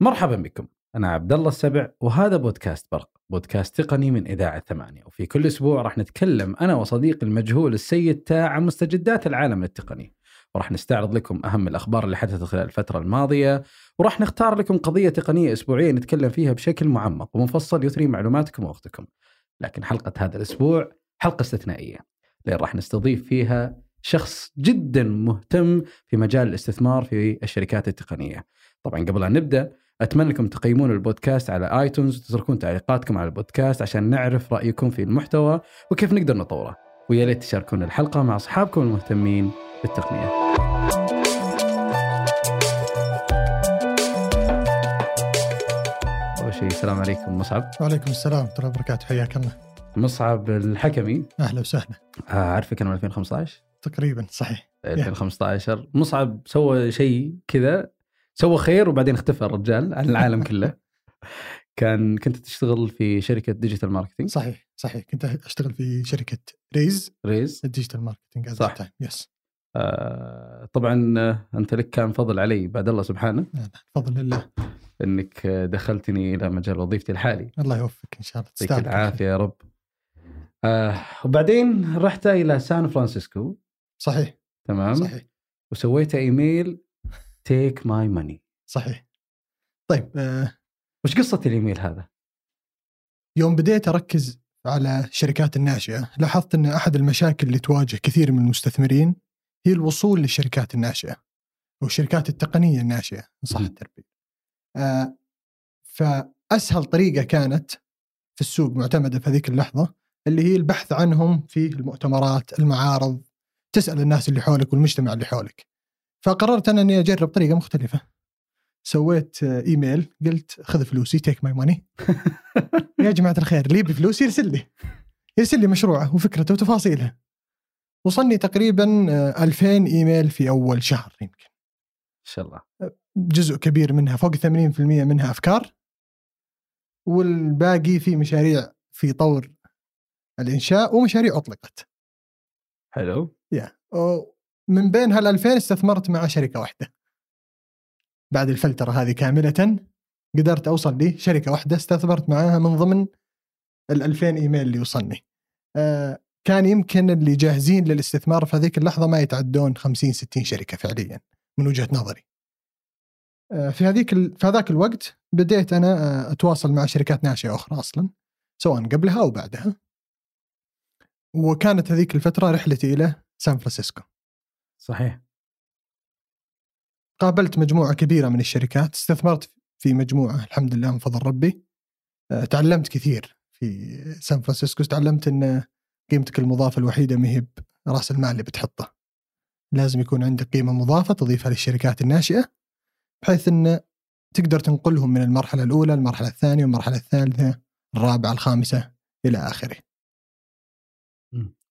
مرحبا بكم. أنا عبد الله السبع وهذا بودكاست برق. بودكاست تقني من إذاعة ثمانية. وفي كل أسبوع راح نتكلم أنا وصديقي المجهول السيد تاع عن مستجدات العالم التقني. وراح نستعرض لكم أهم الأخبار اللي حدثت خلال الفترة الماضية وراح نختار لكم قضية تقنية أسبوعية نتكلم فيها بشكل معمق ومفصل يثري معلوماتكم ووقتكم. لكن حلقة هذا الأسبوع حلقة استثنائية لأن راح نستضيف فيها شخص جدا مهتم في مجال الاستثمار في الشركات التقنية. طبعا قبل أن نبدأ أتمنى انكم تقيمون البودكاست على آيتونز وتتركون تعليقاتكم على البودكاست عشان نعرف رأيكم في المحتوى وكيف نقدر نطوره ويا ريت تشاركون الحلقة مع أصحابكم المهتمين بالتقنية. أول شيء السلام عليكم مصعب. وعليكم السلام ورحمة الله وبركاته حياك الله. مصعب الحكمي أهلا وسهلا. آه، اعرفك أنا من 2015 تقريبا صحيح. 2015 مصعب سوى شيء كذا سوى خير وبعدين اختفى الرجال عن العالم كله. كان كنت تشتغل في شركة digital marketing صحيح صحيح. كنت أشتغل في شركة ريز ريز ال digital marketing صح. yes آه طبعا آه، أنت لك كان فضل علي بعد الله سبحانه. بفضل الله إنك آه، دخلتني إلى مجال وظيفتي الحالي. الله يوفقك إن شاء الله. يعطيك تستاهل العافية يا رب. آه وبعدين رحت إلى سان فرانسيسكو صحيح. تمام. صحيح. وسويت إيميل take my money صحيح طيب آه وش قصة الإيميل هذا؟ يوم بديت أركز على الشركات الناشئة لاحظت أن أحد المشاكل اللي تواجه كثير من المستثمرين هي الوصول للشركات الناشئة أو الشركات التقنية الناشئة إن صح مم. التربيه. آه فأسهل طريقة كانت في السوق معتمدة في هذيك اللحظة اللي هي البحث عنهم في المؤتمرات، المعارض، تسأل الناس اللي حولك والمجتمع اللي حولك. فقررت أنا إني أجرب طريقة مختلفة. سويت آه، إيميل قلت خذ فلوسي take my money يا جماعة الخير اللي يبي فلوس يرسل لي. يرسل لي مشروعه وفكرته وتفاصيله. وصلني تقريبا آه، 2000 إيميل في أول شهر يمكن. إن شاء الله. جزء كبير منها فوق 80% منها أفكار. والباقي في مشاريع في طور الإنشاء ومشاريع أطلقت. حلو. من بين هال 2000 استثمرت مع شركة واحدة بعد الفلترة هذه كاملة قدرت أوصل لشركه واحدة استثمرت معاها من ضمن ال 2000 إيميل اللي وصلني. آه كان يمكن اللي جاهزين للاستثمار في هذيك اللحظة ما يتعدون 50 60 شركة فعليا من وجهة نظري. آه في هذيك ال... في هذاك الوقت بديت أنا آه أتواصل مع شركات ناشئة أخرى أصلا سواء قبلها أو بعدها. وكانت هذيك الفترة رحلتي إلى سان فرانسيسكو. صحيح. قابلت مجموعة كبيرة من الشركات استثمرت في مجموعة الحمد لله من فضل ربي. أه، تعلمت كثير في سان فرانسيسكو. تعلمت أن قيمتك المضافة الوحيدة ما هي رأس المال اللي بتحطه. لازم يكون عندك قيمة مضافة تضيفها للشركات الناشئة بحيث أن تقدر تنقلهم من المرحلة الأولى المرحلة الثانية والمرحلة الثالثة الرابعة الخامسة إلى آخره.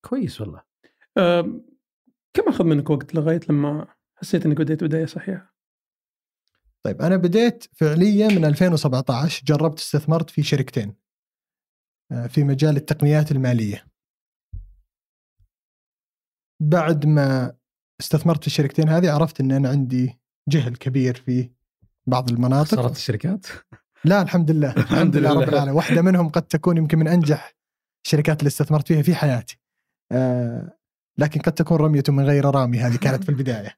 كويس والله. كم أخذ منك وقت لغاية لما حسيت إنك بديت بداية صحيحة؟ طيب أنا بديت فعليا من 2017 جربت استثمرت في شركتين آه، في مجال التقنيات المالية. بعد ما استثمرت في الشركتين هذه عرفت أن أنا عندي جهل كبير في بعض المناطق. خسرت الشركات؟ لا الحمد لله. الحمد لله رب. العالمين. واحدة منهم قد تكون يمكن من أنجح الشركات اللي استثمرت فيها في حياتي. آه، لكن قد تكون رمية من غير رامي هذه كانت في البداية.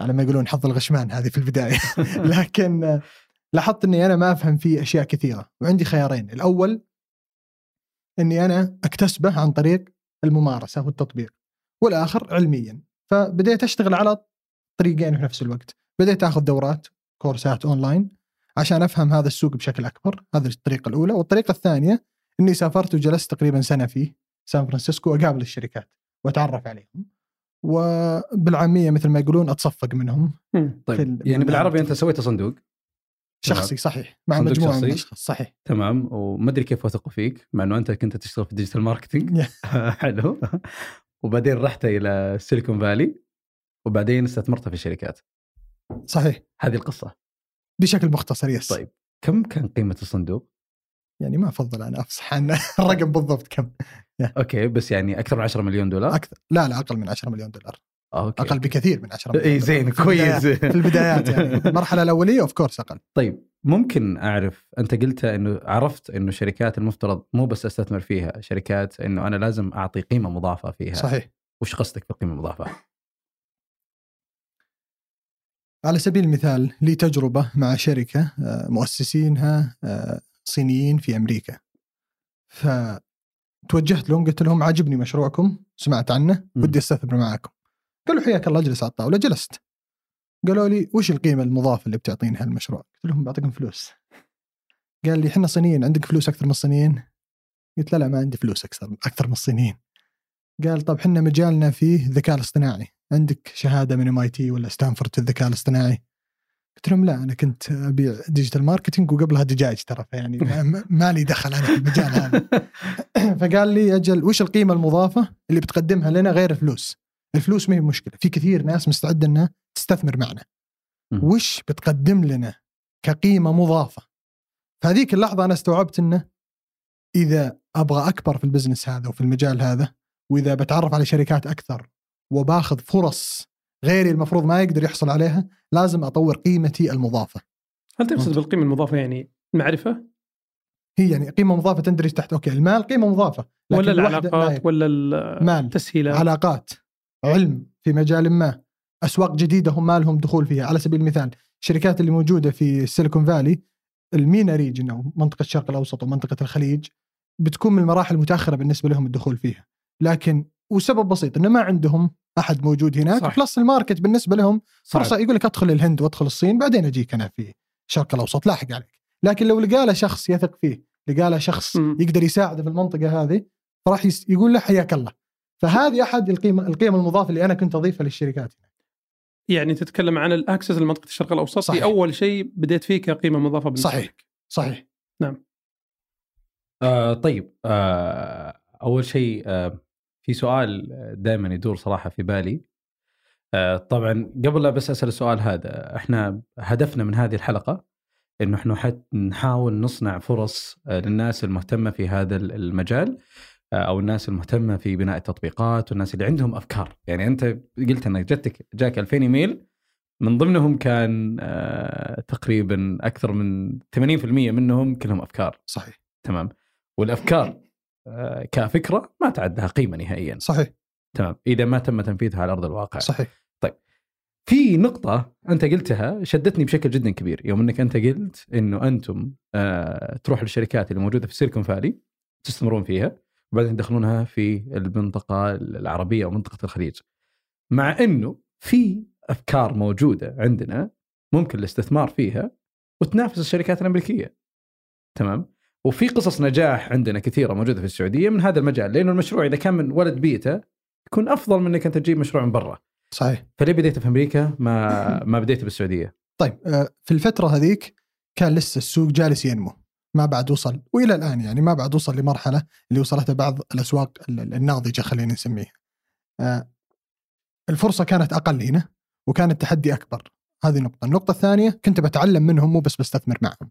على ما يقولون حظ الغشمان هذه في البداية. لكن لاحظت إني أنا ما أفهم فيه أشياء كثيرة. وعندي خيارين. الأول إني أنا أكتسبه عن طريق الممارسة والتطبيق. والآخر علميا. فبديت أشتغل على طريقين في نفس الوقت. بديت آخذ دورات كورسات أونلاين عشان أفهم هذا السوق بشكل أكبر. هذه الطريقة الأولى. والطريقة الثانية إني سافرت وجلست تقريبا سنة في سان فرانسيسكو أقابل الشركات. واتعرف عليهم. وبالعامية مثل ما يقولون أتصفق منهم طيب. يعني بالعربي أنت سويت صندوق؟ شخصي صحيح. مع صندوق مجموعة من؟ الاشخاص صحيح. تمام. وما أدري كيف وثقوا فيك مع إنه أنت كنت تشتغل في ال digital marketing حلو. وبعدين رحت إلى سيليكون فالي وبعدين استثمرت في الشركات صحيح. هذه القصة. بشكل مختصر yes طيب. كم كان قيمة الصندوق؟ يعني ما أفضل أنا أفصح عن الرقم بالضبط كم؟ okay بس يعني أكثر من 10 مليون دولار؟ أكثر لا لا أقل من 10 مليون دولار. okay. أقل بكثير من 10 مليون اي. زين البدايات- كويس. في البدايات يعني. المرحلة الأولية اوف كورس أقل. طيب ممكن أعرف أنت قلت إنه عرفت إنه شركات المفترض مو بس أستثمر فيها شركات إنه أنا لازم أعطي قيمة مضافة فيها. صحيح. وش قصدك بالقيمة المضافة؟ على سبيل المثال لي تجربة مع شركة آه، مؤسسينها آه، صينيين في أمريكا. فتوجهت لهم قلت لهم عاجبني مشروعكم سمعت عنه. ودي استثمر معاكم. قالوا حياك الله اجلس على الطاولة جلست. قالوا لي وش القيمة المضافة اللي بتعطينها المشروع قلت لهم بعطيكم فلوس. قال لي إحنا صينيين عندك فلوس أكثر من الصينيين؟ قلت لا لا ما عندي فلوس أكثر أكثر من الصينيين. قال طب إحنا مجالنا فيه الذكاء الاصطناعي. عندك شهادة من ام اي تي ولا ستانفورد في الذكاء الاصطناعي؟ قلت لهم لا أنا كنت أبيع digital marketing وقبلها دجاج ترى يعني ما, لي دخل أنا في المجال هذا. فقال لي أجل وش القيمة المضافة اللي بتقدمها لنا غير الفلوس؟ الفلوس ما هي مشكلة في كثير ناس مستعدة إنها تستثمر معنا. وش بتقدم لنا كقيمة مضافة؟ فهذيك اللحظة أنا استوعبت إنه إذا أبغى أكبر في ال business هذا وفي المجال هذا وإذا بتعرف على شركات أكثر وباخذ فرص غيري المفروض ما يقدر يحصل عليها لازم أطور قيمتي المضافة. هل تقصد. بالقيمة المضافة يعني معرفة؟ هي يعني قيمة مضافة تندرج تحت okay المال قيمة مضافة لكن ولا العلاقات. ولا التسهيلات علاقات علم في مجال ما أسواق جديدة هم ما لهم دخول فيها. على سبيل المثال الشركات اللي موجودة في السيليكون فالي ال MENA region أو منطقة الشرق الأوسط ومنطقة الخليج بتكون من المراحل المتاخره بالنسبة لهم الدخول فيها. لكن وسبب بسيط إنه ما عندهم أحد موجود هناك صح. plus ال market بالنسبة لهم صعب. فرصة يقول لك أدخل الهند وأدخل الصين بعدين أجيك أنا في الشرق الأوسط لاحق عليك لكن لو لقى له شخص يثق فيه لقى له شخص مم. يقدر يساعده في المنطقة هذه فراح يس- يقول له حياك الله فهذه أحد القيمه القيم المضافة اللي أنا كنت أضيفها للشركات يعني تتكلم عن الأكسس لمنطقة الشرق الأوسط صحيح. في أول شيء بديت فيه كقيمة مضافة بالنسبة صحيح. لك. صحيح آه طيب آه أول شيء آه في سؤال دائما يدور صراحة في بالي. آه طبعا قبل لا بس أسأل السؤال هذا إحنا هدفنا من هذه الحلقة إنه إحنا حت نحاول نصنع فرص آه للناس المهتمة في هذا المجال آه أو الناس المهتمة في بناء التطبيقات والناس اللي عندهم أفكار. يعني أنت قلت إنك جتك جاك 2000 إيميل من ضمنهم كان تقريبا أكثر من 80% منهم كلهم أفكار. صحيح. تمام. والأفكار كفكرة ما تعدها قيمة نهائيا. صحيح. تمام. إذا ما تم تنفيذها على أرض الواقع. صحيح. في نقطة أنت قلتها شدتني بشكل جدا كبير. يوم أنك أنت قلت أنه أنتم آه تروح للشركات اللي موجودة في سيليكون فالي تستثمرون فيها وبعدين تدخلونها في المنطقة العربية أو منطقة الخليج. مع أنه في أفكار موجودة عندنا ممكن الاستثمار فيها وتنافس الشركات الأمريكية. تمام. وفي قصص نجاح عندنا كثيرة موجودة في السعودية من هذا المجال لأنه المشروع إذا كان من ولد بيته يكون أفضل من أنك أنت تجيب مشروع من برا صحيح فليه بديت في أمريكا ما ما بديت بالسعودية؟ طيب آه، في الفترة هذيك كان لسه السوق جالس ينمو ما بعد وصل وإلى الآن يعني ما بعد وصل لمرحلة اللي وصلتها بعض الأسواق ال- الناضجة خلينا نسميها. آه، الفرصة كانت أقل هنا وكان التحدي أكبر هذه نقطة، النقطة الثانية كنت بتعلم منهم مو بس بستثمر معهم.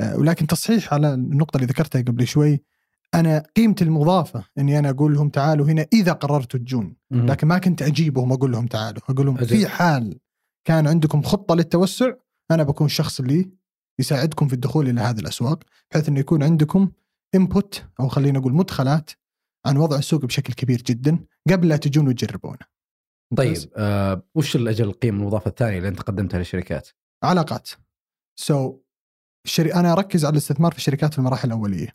آه، ولكن تصحيح على النقطة اللي ذكرتها قبل شوي أنا قيمتي المضافة إني أنا أقول لهم تعالوا هنا إذا قررتوا تجون لكن ما كنت أجيبهم أقول لهم تعالوا أقول لهم. في حال كان عندكم خطة للتوسع أنا بكون الشخص اللي يساعدكم في الدخول إلى هذه الأسواق بحيث إنه يكون عندكم انبوت أو خلينا نقول مدخلات عن وضع السوق بشكل كبير جدا قبل لا تجون وتجربونه. طيب؟ آه وش الأجل القيمة المضافة الثانية اللي أنت قدمتها للشركات؟ علاقات. so so, الشري... أنا أركز على الاستثمار في الشركات في المراحل الأولية.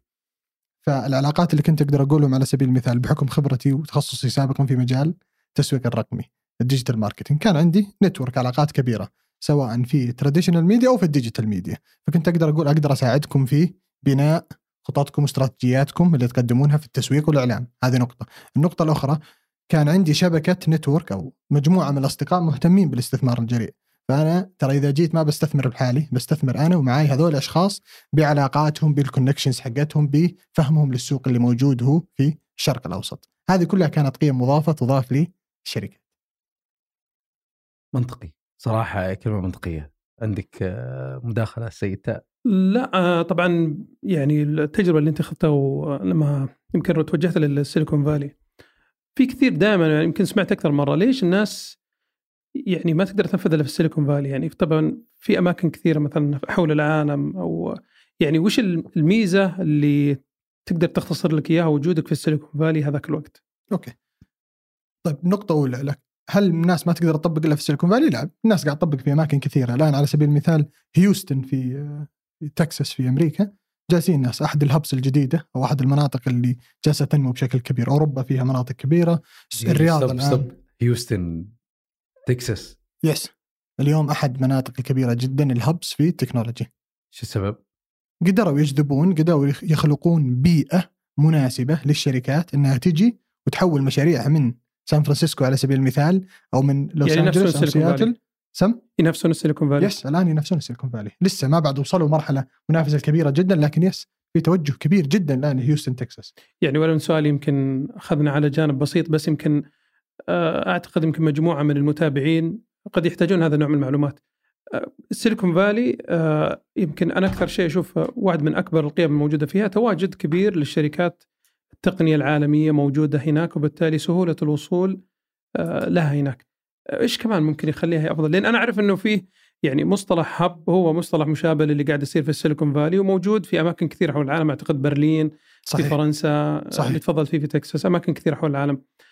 فالعلاقات اللي كنت أقدر أقولهم على سبيل المثال بحكم خبرتي وتخصصي سابقا في مجال التسويق الرقمي ال digital marketing كان عندي network علاقات كبيرة سواء في traditional media أو في ال digital media فكنت أقدر أقول أقدر أساعدكم في بناء خططكم واستراتيجياتكم اللي تقدمونها في التسويق والإعلان. هذه نقطة. النقطة الأخرى كان عندي شبكة network أو مجموعة من الأصدقاء مهتمين بالاستثمار الجريء. فأنا ترى إذا جيت ما بستثمر بحالي بستثمر أنا ومعاي هذول الأشخاص بعلاقاتهم بالكونكشنز حقتهم بفهمهم للسوق اللي موجود هو في الشرق الأوسط. هذه كلها كانت قيم مضافة تضاف للشركه منطقي. صراحة كلمة منطقية. عندك آه مداخلة سيد تاء لا آه، طبعا يعني التجربة اللي أنت أخذتها لما يمكن توجهت للسيليكون فالي. في كثير دائما يعني يمكن سمعت أكثر مرة ليش الناس يعني ما تقدر تنفذ إلا في السيليكون فالي. يعني طبعا في أماكن كثيرة مثلا حول العالم أو يعني وش الميزة اللي تقدر تختصر لك إياها وجودك في السيليكون فالي هذاك الوقت؟ okay. طيب نقطة أولى لك. هل الناس ما تقدر تطبق إلا في السيليكون فالي؟ لا، الناس قاعد تطبق في أماكن كثيرة، الآن على سبيل المثال هيوستن في في تكساس في أمريكا. جالسين الناس أحد ال hubs الجديدة أو أحد المناطق اللي جالسة تنمو بشكل كبير، أوروبا فيها مناطق كبيرة، الرياض الآن هيوستن تكساس. yes اليوم أحد مناطق الكبيرة جدا ال hubs في التكنولوجي شو السبب؟ قدروا يجذبون قدروا يخ- يخلقون بيئة مناسبة للشركات إنها تجي وتحول مشاريعها من سان فرانسيسكو على سبيل المثال أو من لوس يعني انجلوس أو. سياتل سم؟ ينافسون السيليكون فالي. yes الآن ينافسون السيليكون فالي. لسه ما بعد وصلوا مرحلة منافسة كبيرة جدا لكن yes في توجه كبير جدا الآن هيوستن تكساس يعني ولو سؤال يمكن أخذنا على جانب بسيط بس يمكن أعتقد يمكن مجموعة من المتابعين قد يحتاجون هذا النوع من المعلومات. آه، السيليكون فالي آه، يمكن أنا أكثر شيء أشوف واحد من أكبر القيم الموجودة فيها تواجد كبير للشركات التقنية العالمية موجودة هناك وبالتالي سهولة الوصول آه، لها هناك. آه، إيش كمان ممكن يخليها أفضل؟ لأن أنا أعرف إنه فيه يعني مصطلح hub هو مصطلح مشابه للي قاعد يصير في السيليكون فالي وموجود في أماكن كثيرة حول العالم أعتقد برلين في صحيح فرنسا صحيح. اللي تفضلت فيه في تكساس أماكن كثيرة حول العالم آه،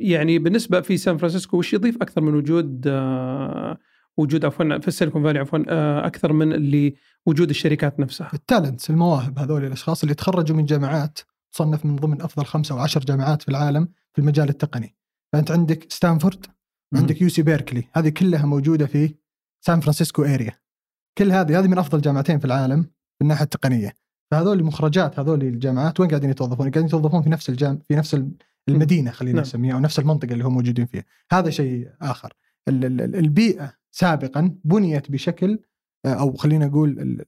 يعني بالنسبة في سان فرانسيسكو وش يضيف أكثر من وجود آه، وجود عفوا في السيليكون فالي عفوا آه، أكثر من اللي وجود الشركات نفسها؟ ال talents المواهب هذول الأشخاص اللي تخرجوا من جامعات تصنف من ضمن أفضل خمسة أو عشر جامعات في العالم في المجال التقني. فأنت عندك ستانفورد عندك يو سي بيركلي هذه كلها موجودة في سان فرانسيسكو area كل هذه هذه من أفضل جامعتين في العالم في الناحية التقنية. فهذول مخرجات هذول الجامعات وين قاعدين يتوظفون؟ قاعدين يتوظفون في نفس الجام في نفس المدينة خلينا نعم. نسميها أو نفس المنطقة اللي هم موجودين فيها. هذا شيء آخر. ال- ال- ال- البيئة سابقا بنيت بشكل آه، أو خلينا نقول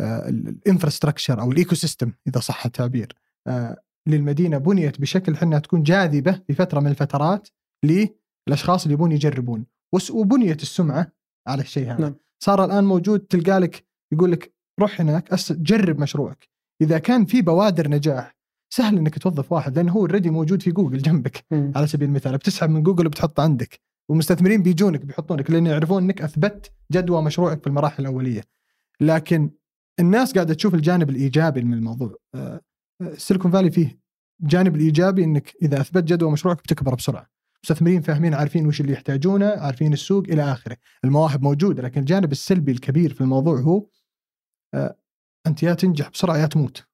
ال infrastructure أو ال ecosystem إذا صح التعبير آه، للمدينة بنيت بشكل حنا تكون جاذبة في فترة من الفترات للأشخاص اللي يبون يجربون. وبنيت السمعة على الشيء هذا. نعم. صار الآن موجود تلقى لك يقول لك روح هناك جرب مشروعك. إذا كان في بوادر نجاح سهل إنك توظف واحد لأنه هو already موجود في جوجل جنبك. على سبيل المثال بتسحب من جوجل وبتحطه عندك والمستثمرين بيجونك بيحطونك لأن يعرفون إنك أثبت جدوى مشروعك في المراحل الأولية. لكن الناس قاعدة تشوف الجانب الإيجابي من الموضوع. آه، آه، فالي فيه الجانب الايجابي إنك إذا أثبت جدوى مشروعك بتكبر بسرعة. مستثمرين فاهمين عارفين وش اللي يحتاجونه عارفين السوق إلى آخره. المواهب موجودة لكن الجانب السلبي الكبير في الموضوع هو آه، أنت يا تنجح بسرعة يا تموت.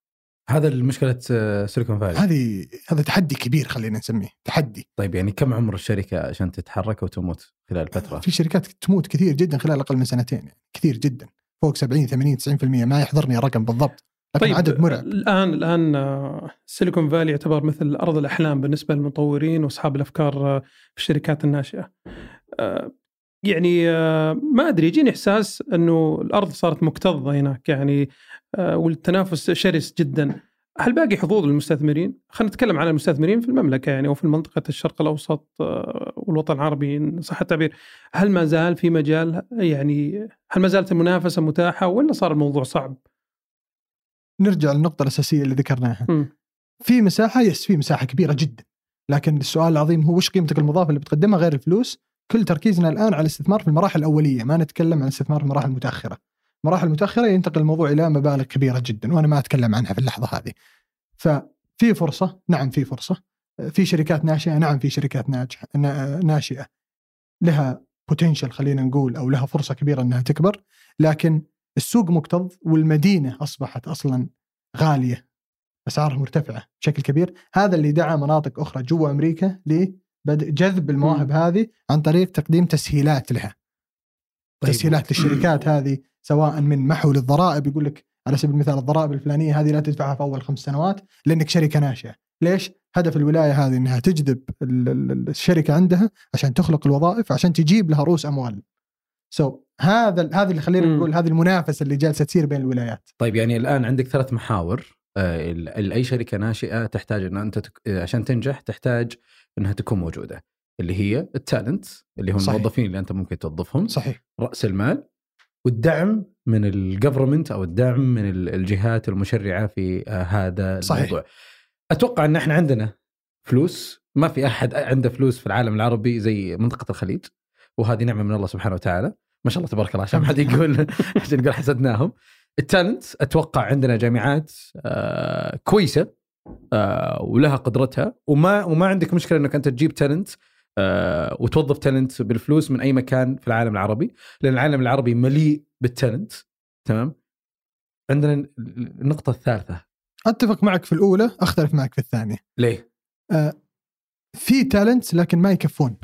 هذا المشكلة آه، سيليكون فالي هذه هذا تحدي كبير خلينا نسميه تحدي طيب يعني كم عمر الشركة عشان تتحرك وتموت خلال فترة؟ في شركات تموت كثير جدا خلال أقل من سنتين يعني كثير جدا فوق 70 80 90% ما يحضرني الرقم بالضبط لكن طيب عدد مرعب الآن الآن آه، سيليكون فالي يعتبر مثل أرض الأحلام بالنسبة للمطورين وأصحاب الأفكار آه، في الشركات الناشئة. يعني آه، ما أدري يجيني إحساس إنه الأرض صارت مكتظة هناك يعني آه، والتنافس شرس جدا. هل باقي حظوظ للمستثمرين؟ خلينا نتكلم عن المستثمرين في المملكة يعني أو في منطقة الشرق الأوسط آه، والوطن العربي إن صح التعبير. هل ما زال في مجال يعني هل ما زالت المنافسة متاحة ولا صار الموضوع صعب؟ نرجع للنقطة الأساسية اللي ذكرناها مم. في مساحة يس في مساحة كبيرة جدا لكن السؤال العظيم هو وش قيمتك المضافة اللي بتقدمها غير الفلوس كل تركيزنا الآن على الاستثمار في المراحل الأولية ما نتكلم عن الاستثمار في المراحل المتأخرة. المراحل المتأخرة ينتقل الموضوع إلى مبالغ كبيرة جدا وأنا ما أتكلم عنها في اللحظة هذه. ففي فرصة نعم في فرصة. في شركات ناشئة نعم في شركات ناجحه نا- ناشئة. لها بوتنشل خلينا نقول أو لها فرصة كبيرة إنها تكبر لكن السوق مكتظ والمدينة أصبحت أصلا غالية أسعارها مرتفعة بشكل كبير. هذا اللي دعا مناطق أخرى جوا أمريكا لبدء جذب المواهب هذه عن طريق تقديم تسهيلات لها. طيب. تسهيلات للشركات هذه سواء من محو للضرائب يقول لك على سبيل المثال الضرائب الفلانية هذه لا تدفعها في أول خمس سنوات لأنك شركة ناشئة. ليش؟ هدف الولاية هذه إنها تجذب ال- ال- الشركة عندها عشان تخلق الوظائف عشان تجيب لها رؤوس أموال. so so, هذا هذا اللي خلينا مم. نقول هذه المنافسة اللي جالسة تصير بين الولايات. طيب يعني الآن عندك ثلاث محاور. آه، أي شركة ناشئة تحتاج إن أنت عشان تنجح تحتاج إنها تكون موجودة اللي هي ال talent اللي هم صحيح. الموظفين اللي أنت ممكن توظفهم صحيح رأس المال والدعم من ال government أو الدعم من ال- الجهات المشرعة في آه، هذا صحيح. الموضوع. أتوقع إن إحنا عندنا فلوس ما في أحد عنده فلوس في العالم العربي زي منطقة الخليج وهذه نعمة من الله سبحانه وتعالى ما شاء الله تبارك الله عشان ما حد يقول عشان يقول حسدناهم ال talent أتوقع عندنا جامعات آه كويسة آه ولها قدرتها. وما وما عندك مشكلة إنك أنت تجيب talent آه وتوظف talent بالفلوس من أي مكان في العالم العربي لأن العالم العربي مليء بال talent تمام؟ عندنا النقطة الثالثة. أتفق معك في الأولى أختلف معك في الثانية. ليه؟ في talents لكن ما يكفون.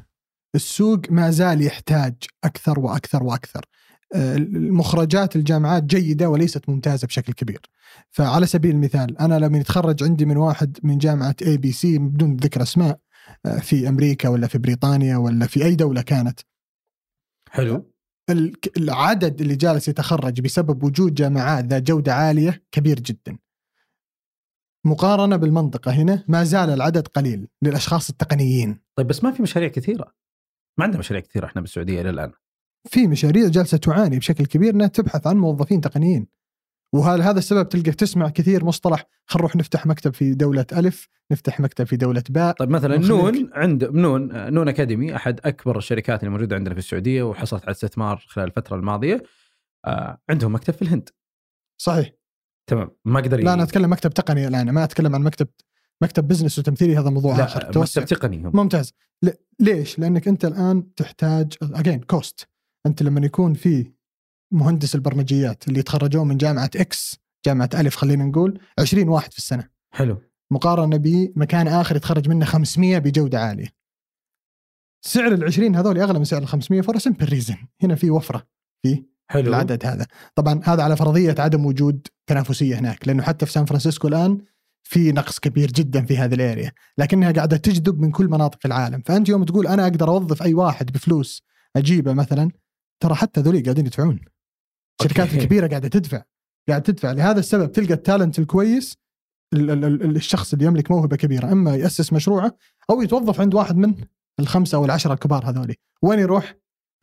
السوق ما زال يحتاج أكثر وأكثر وأكثر. آه، المخرجات الجامعات جيدة وليست ممتازة بشكل كبير. فعلى سبيل المثال أنا لما يتخرج عندي من واحد من جامعة ABC بدون ذكر أسماء آه، في أمريكا ولا في بريطانيا ولا في أي دولة كانت. حلو. العدد اللي جالس يتخرج بسبب وجود جامعات ذات جودة عالية كبير جدا. مقارنة بالمنطقة هنا ما زال العدد قليل للأشخاص التقنيين. طيب بس ما في مشاريع كثيرة. ما عندنا مشاريع كثيرة إحنا بالسعودية إلى الآن. في مشاريع جالسة تعاني بشكل كبير إنها تبحث عن موظفين تقنيين. وهذا هذا السبب تلقى تسمع كثير مصطلح خل نروح نفتح مكتب في دولة ألف نفتح مكتب في دولة باء؟ طيب مثلا نون عند نون نون أكاديمي أحد أكبر الشركات اللي موجودة عندنا في السعودية وحصلت على استثمار خلال الفترة الماضية آه، عندهم مكتب في الهند. صحيح. تمام ما أقدر لا أنا أتكلم مكتب تقني الآن ما أتكلم عن مكتب مكتب business وتمثيلي هذا موضوع آخر. لا توسع. مكتب تقني هم. ممتاز. ليش؟ لأنك أنت الآن تحتاج again cost أنت لما يكون في مهندس البرمجيات اللي يتخرجون من جامعة X جامعة ألف خلينا نقول 20 واحد في السنة. حلو. مقارنة بمكان آخر يتخرج منه 500 بجودة عالية. سعر ال 20 هذول أغلى من سعر ال 500 for simple reason هنا في وفرة في حلو. العدد هذا. طبعا هذا على فرضية عدم وجود تنافسية هناك لأنه حتى في سان فرانسيسكو الآن في نقص كبير جدا في هذه ال area. لكنها قاعدة تجذب من كل مناطق العالم. فأنت يوم تقول أنا أقدر أوظف أي واحد بفلوس أجيبه مثلا ترى حتى ذولي قاعدين يدفعون الشركات. الكبيرة قاعدة تدفع قاعدة تدفع لهذا السبب تلقى ال talent الكويس ال- ال- ال- الشخص اللي يملك موهبة كبيرة أما يأسس مشروعه أو يتوظف عند واحد من الخمسة أو العشرة الكبار هذولي وين يروح؟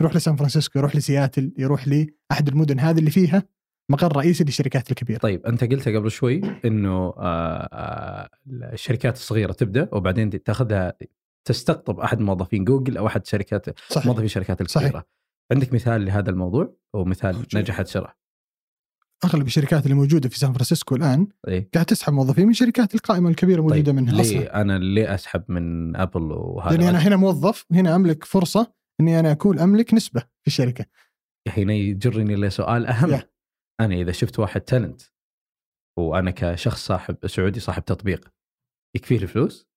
يروح لسان فرانسيسكو يروح لسياتل يروح لأحد المدن هذه اللي فيها مقر رئيسي للشركات الكبيرة طيب أنت قلت قبل شوي إنه آه، آه، الشركات الصغيرة تبدأ وبعدين تأخذها تستقطب أحد موظفين جوجل أو أحد شركات صحيح موظفي الشركات الكبيرة صحيح. عندك مثال لهذا الموضوع أو مثال موجود. نجحت بسرعة أغلب الشركات اللي موجودة في سان فرانسيسكو الآن إيه قاعد تسحب موظفين من شركات القائمة الكبيرة موجوده طيب منها ليه أصلا أنا ليه أسحب من أبل وهذا لاني أنا هنا موظف وهنا أملك فرصة إني أنا أكون أملك نسبة في الشركة هنا يجرني لسؤال أهم يا. أنا إذا شفت واحد talent وأنا كشخص صاحب سعودي صاحب تطبيق يكفيه الفلوس؟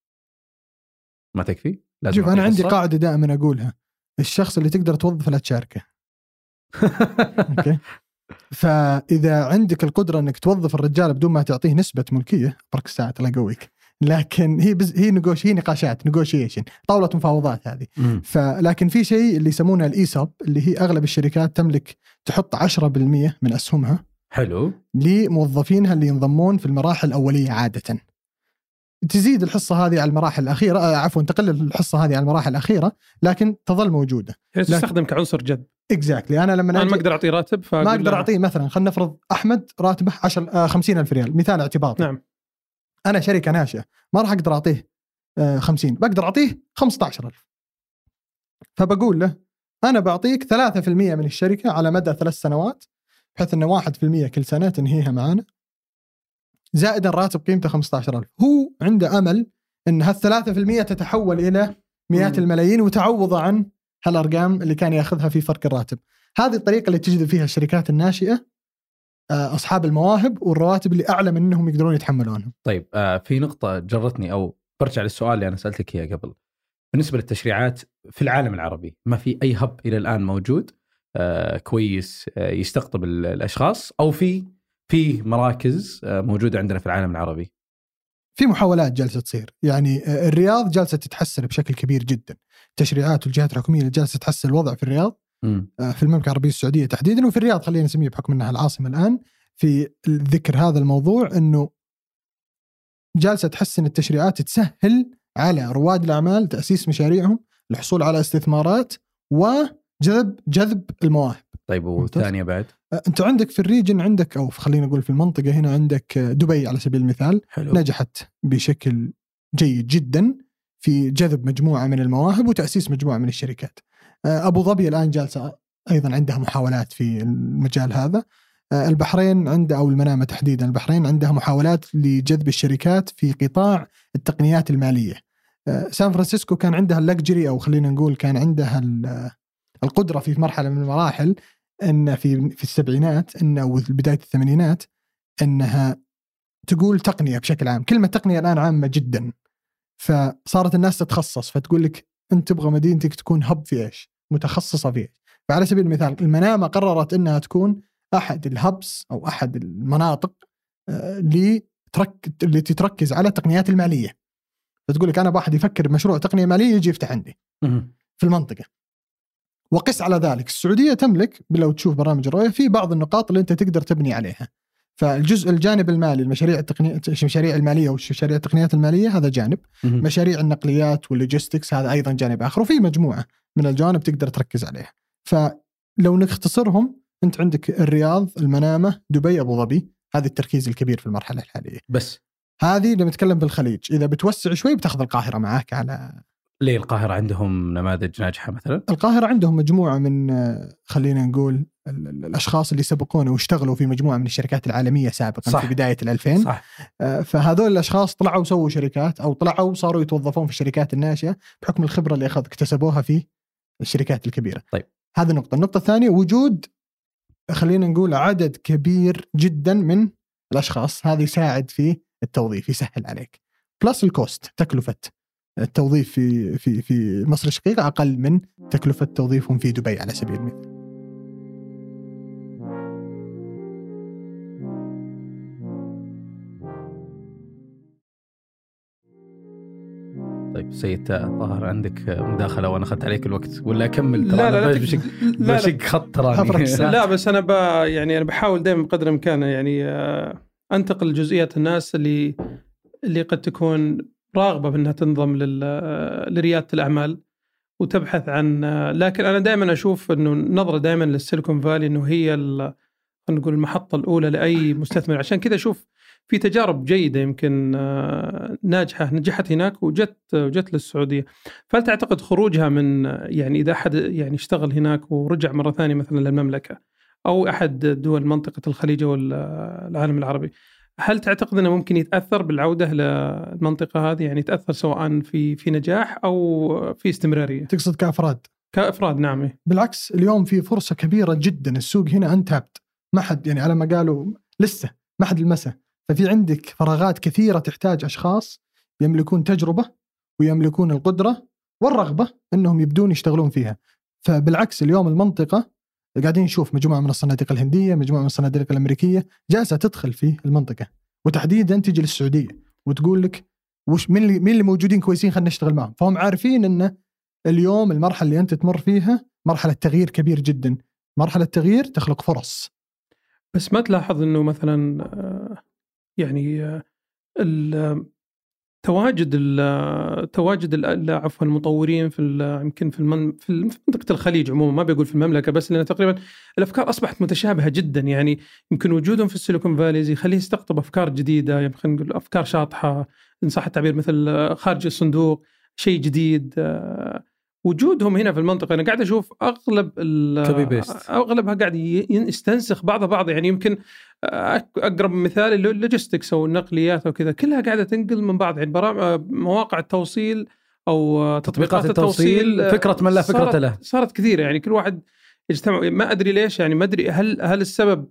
ما تكفي؟ لازم شوف أنا عندي؟ قاعدة دائما أقولها الشخص اللي تقدر توظفه لا تشاركه. okay. فإذا عندك القدرة إنك توظف الرجال بدون ما تعطيه نسبة ملكية برك ساعه الله يقويك. لكن هي business... هي نقوش هي نقاشات negotiation طاولة مفاوضات هذه. مم. فلكن في شيء اللي يسمونه ال ESOP اللي هي أغلب الشركات تملك تحط 10% من أسهمها حلو. لموظفينها اللي ينضمون في المراحل الأولية عادة. تزيد الحصة هذه على المراحل الأخيرة آه عفوا تقل الحصة هذه على المراحل الأخيرة لكن تظل موجودة. يعني تستخدم كعنصر جذب. اكزاكتلي أنا لما أنا ما أقدر أعطيه راتب ما أقدر أعطيه مثلا خلينا نفرض أحمد راتبه 10 آه 50000 ريال مثال اعتباطي. نعم. أنا شركة ناشئة ما راح أقدر أعطيه آه 50 بقدر أعطيه 15000 فبقول له أنا بعطيك 3% من الشركة على مدى ثلاث سنوات بحيث إنه 1% كل سنة تنهيها معانا. زائدا راتب قيمته 15000 هو عنده أمل إن هال 3% تتحول إلى مئات مم. الملايين وتعوضه عن هالأرقام اللي كان ياخذها في فرق الراتب. هذه الطريقة اللي تجذب فيها الشركات الناشئة آه، أصحاب المواهب والرواتب اللي أعلى من إنهم يقدرون يتحملونها. طيب آه في نقطة جرتني أو برجع للسؤال اللي أنا سألتك إياه قبل. بالنسبة للتشريعات في العالم العربي ما في أي هب إلى الآن موجود آه كويس آه يستقطب ال- الأشخاص أو في في مراكز آه موجودة عندنا في العالم العربي. في محاولات جالسة تصير. يعني آه، الرياض جالسة تتحسن بشكل كبير جدا. التشريعات والجهات الحكومية اللي جالسة تحسن الوضع في الرياض مم. آه، في المملكة العربية السعودية تحديدا وفي الرياض خلينا نسميه بحكم إنها العاصمة الآن في ذكر هذا الموضوع إنه جالسة تحسن التشريعات تسهل على رواد الأعمال تأسيس مشاريعهم الحصول على استثمارات وجذب جذب المواهب طيب والثانية بعد آه، أنت عندك في الريجن عندك أو خلينا نقول في المنطقة هنا عندك آه، دبي على سبيل المثال حلو نجحت بشكل جيد جدا في جذب مجموعة من المواهب وتأسيس مجموعة من الشركات. آه، أبو ظبي الآن جالسة أيضا عندها محاولات في المجال هذا. البحرين عندها أو المنامة تحديدا البحرين عندها محاولات لجذب الشركات في قطاع التقنيات المالية. سان فرانسيسكو كان عندها ال luxury أو خلينا نقول كان عندها القدرة في مرحلة من المراحل إن في في السبعينات إن أو بداية الثمانينات إنها تقول تقنية بشكل عام، كلمة تقنية الآن عامة جدا. فصارت الناس تتخصص فتقول لك أنت تبغى مدينتك تكون hub في إيش؟ متخصصة في إيش؟ فعلى سبيل المثال المنامة قررت إنها تكون أحد ال hubs أو أحد المناطق آه، اللي ترك التي تركز على التقنيات المالية. فتقول لك أنا بواحد يفكر بمشروع تقنية مالية يجي يفتح عندي في المنطقة. وقس على ذلك. السعودية تملك لو تشوف برامج الرؤية في بعض النقاط اللي أنت تقدر تبني عليها. فالجزء الجانب المالي المشاريع التقنيه المشاريع المالية ومشاريع التقنيات المالية هذا جانب. مشاريع النقليات واللوجيستكس هذا أيضا جانب آخر. وفي مجموعة من الجوانب تقدر تركز عليها. فلو نختصرهم أنت عندك الرياض المنامة دبي أبو ظبي. هذا التركيز الكبير في المرحلة الحالية. بس. هذه لما نتكلم بالخليج. إذا بتوسع شوي بتأخذ القاهرة معاك على ليه القاهرة عندهم نماذج ناجحة مثلا؟ القاهرة عندهم مجموعة من خلينا نقول الأشخاص اللي سبقونا واشتغلوا في مجموعة من الشركات العالمية سابقا صح. في بداية الألفين. صح. آه، فهذول الأشخاص طلعوا وسووا شركات أو طلعوا صاروا يتوظفون في الشركات الناشئة بحكم الخبرة اللي أخذ اكتسبوها في الشركات الكبيرة. طيب. هذه نقطة النقطة الثانية وجود خلينا نقول عدد كبير جدا من الأشخاص. هذا يساعد في التوظيف يسهل عليك. plus ال cost تكلفة. التوظيف في في في مصر الشقيقة أقل من تكلفة توظيفهم في دبي على سبيل المثال. طيب سيد طاهر عندك مداخلة وأنا أخذت عليك الوقت. ولا أكمل ترى؟ لا لا لا. بشق لا بشق خط تراني لا بس أنا ب يعني أنا بحاول دائما بقدر الإمكان يعني آه، أنتقل لجزئيات الناس اللي اللي قد تكون راغبة بانها تنضم لريادة الأعمال وتبحث عن لكن أنا دائما أشوف إنه نظرة دائما للسيليكون فالي إنه هي نقول المحطة الأولى لأي مستثمر. عشان كذا أشوف في تجارب جيدة يمكن ناجحة نجحت هناك وجت وجت للسعودية. فهل تعتقد خروجها من يعني إذا أحد يعني اشتغل هناك ورجع مرة ثانية مثلا للمملكة أو أحد دول منطقة الخليج أو العالم العربي هل تعتقد إنه ممكن يتأثر بالعودة للمنطقه هذه؟ يعني يتأثر سواء في في نجاح أو في استمرارية؟ تقصد كأفراد؟ كأفراد نعم. بالعكس اليوم في فرصة كبيرة جدا. السوق هنا انتابت ما حد يعني على ما قالوا لسه ما حد لمسه. ففي عندك فراغات كثيرة تحتاج أشخاص يملكون تجربة ويملكون القدرة والرغبة إنهم يبدون يشتغلون فيها. فبالعكس اليوم المنطقة قاعدين نشوف مجموعة من الصناديق الهندية، مجموعة من الصناديق الأمريكية جالسة تدخل في المنطقة. وتحديدا تجي للسعودية وتقول لك وش مين اللي مين اللي موجودين كويسين خلينا نشتغل معهم، فهم عارفين إن اليوم المرحلة اللي أنت تمر فيها مرحلة تغيير كبير جدا، مرحلة تغيير تخلق فرص. بس ما تلاحظ إنه مثلا آه، يعني آه، تواجد تواجد عفوا المطورين في يمكن في المن في منطقة الخليج عموما ما بيقول في المملكة بس لأن تقريبا الأفكار أصبحت متشابهة جدا. يعني يمكن وجودهم في السيليكون فاليز يخليه يستقطب أفكار جديدة يعني خلينا نقول أفكار شاطحة إن صح التعبير مثل خارج الصندوق شيء جديد وجودهم هنا في المنطقة أنا قاعد أشوف أغلب أغلبها قاعد يستنسخ بعضها بعض يعني يمكن أقرب مثال اللوجيستكس أو النقليات أو كذا كلها قاعدة تنقل من بعض يعني مواقع التوصيل أو تطبيقات التوصيل, التوصيل فكرة من لا فكرة له. صارت كثيرة يعني كل واحد يجتمع ما أدري ليش يعني ما أدري هل هل السبب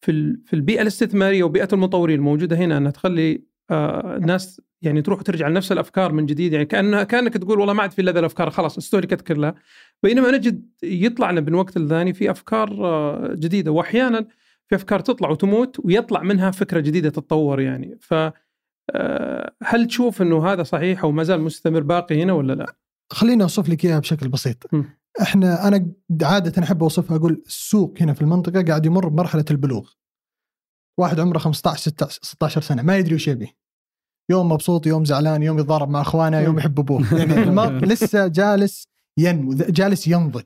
في في البيئة الاستثمارية وبيئة المطورين الموجوده هنا إنها تخلي آه، الناس يعني تروح وترجع لنفس الأفكار من جديد يعني كانها كأنك تقول والله ما عاد في إلا الأفكار خلاص استهلكت كلها بينما نجد يطلع لنا من وقت للثاني في أفكار آه، جديدة واحيانا في أفكار تطلع وتموت ويطلع منها فكرة جديدة تتطور يعني ف آه، هل تشوف إنه هذا صحيح أو ما زال مستمر باقي هنا ولا لا؟ خليني أوصف لك إياها بشكل بسيط. م. إحنا أنا عادة أحب أوصفها أقول السوق هنا في المنطقة قاعد يمر بمرحلة البلوغ. واحد عمره 15 16 سنة ما يدري وش يبي. يوم مبسوط يوم زعلان يوم يتضارب مع اخوانه يوم يحب ابوه. يعني لسه جالس ينمو جالس ينضج.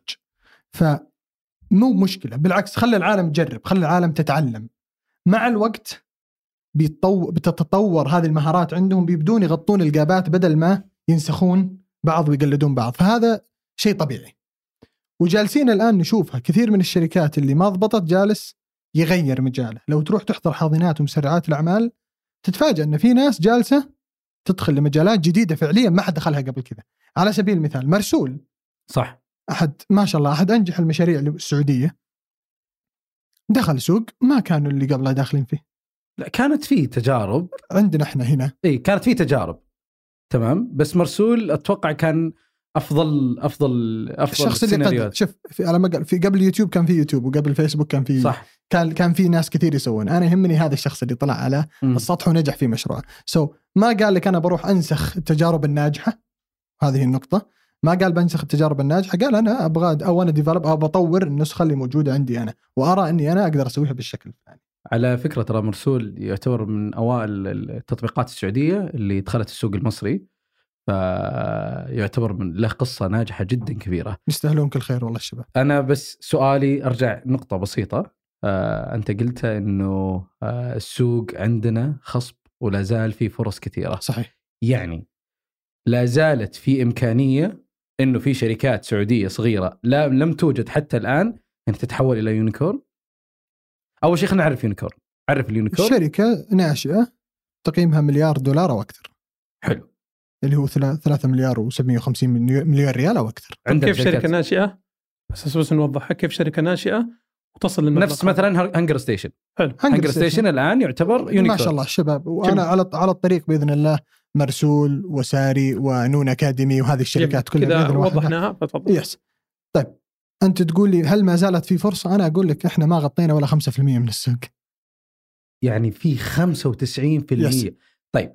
ف مو مشكلة. بالعكس خلي العالم تجرب خلي العالم تتعلم. مع الوقت بيتطور بتتطور هذه المهارات عندهم بيبدون يغطون الجابات بدل ما ينسخون بعض ويقلدون بعض. فهذا شيء طبيعي. وجالسين الآن نشوفها. كثير من الشركات اللي ما ضبطت جالس يغير مجاله. لو تروح تحضر حاضنات ومسرعات الأعمال تتفاجأ إن في ناس جالسة تدخل لمجالات جديدة فعليا ما حد دخلها قبل كذا. على سبيل المثال مرسول. صح. أحد ما شاء الله أحد أنجح المشاريع السعودية. دخل سوق ما كانوا اللي قبله داخلين فيه. لا كانت في تجارب. عندنا إحنا هنا. اي كانت في تجارب. تمام؟ بس مرسول أتوقع كان أفضل أفضل أفضل الشخص اللي قد السيناريوهات. شوف في على ما قال في قبل يوتيوب كان في يوتيوب وقبل فيسبوك كان في صح. كان كان في ناس كثير يسوون. أنا يهمني هذا الشخص اللي طلع على مم. السطح ونجح في مشروعه. so, ما قال لك أنا بروح أنسخ التجارب الناجحة؟ هذه النقطة. ما قال بنسخ التجارب الناجحة قال أنا أبغى أو أنا ديفلوب أو بطور النسخة اللي موجودة عندي أنا وأرى أني أنا أقدر أسويها بالشكل الفلاني. على فكرة ترى مرسول يعتبر من أوائل التطبيقات السعودية اللي دخلت السوق المصري. فيعتبر من له قصة ناجحة جدا كبيرة. يستاهلون كل خير والله الشباب أنا بس سؤالي أرجع نقطة بسيطة. آه، أنت قلت إنه آه، السوق عندنا خصب ولا زال في فرص كثيرة. صحيح. يعني لا زالت في إمكانية إنه في شركات سعودية صغيرة لا لم توجد حتى الآن إن تتحول إلى unicorn؟ أول شيء خلينا نعرف unicorn. عرف ال unicorn؟ الشركة ناشئة تقييمها مليار دولار أو أكثر. حلو. اللي هو 3 مليار و750 مليون ريال أو أكثر. عندنا كيف شركة ناشئة؟ بس بس نوضحها كيف شركة ناشئة وتصل للمبلغ نفس مثلا هنجر ستيشن حلو. هنجر ستيشن الآن يعتبر unicorn ما شاء الله الشباب وأنا. على على الطريق بإذن الله مرسول وساري ونون أكاديمي وهذه الشركات كلها كذا. وضحناها فتفضل. yes طيب. أنت تقول لي هل ما زالت في فرصة؟ أنا أقول لك إحنا ما غطينا ولا 5% من السوق. يعني في 95% yes. طيب.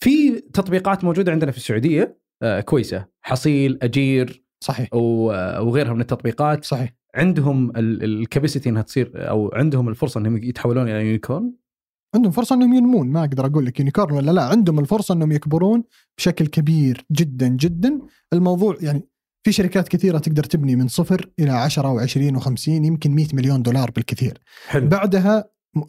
في تطبيقات موجودة عندنا في السعودية آه كويسة. حصيل أجير صحيح. و- وغيرها من التطبيقات. صحيح. عندهم ال capacity إنها تصير أو عندهم الفرصة إنهم يتحولون إلى unicorn؟ عندهم فرصة إنهم ينمون ما أقدر أقول لك unicorn ولا لا. عندهم الفرصة إنهم يكبرون بشكل كبير جدا جدا. الموضوع يعني في شركات كثيرة تقدر تبني من صفر إلى 10 و20 و50 يمكن 100 مليون دولار بالكثير. حلو. بعدها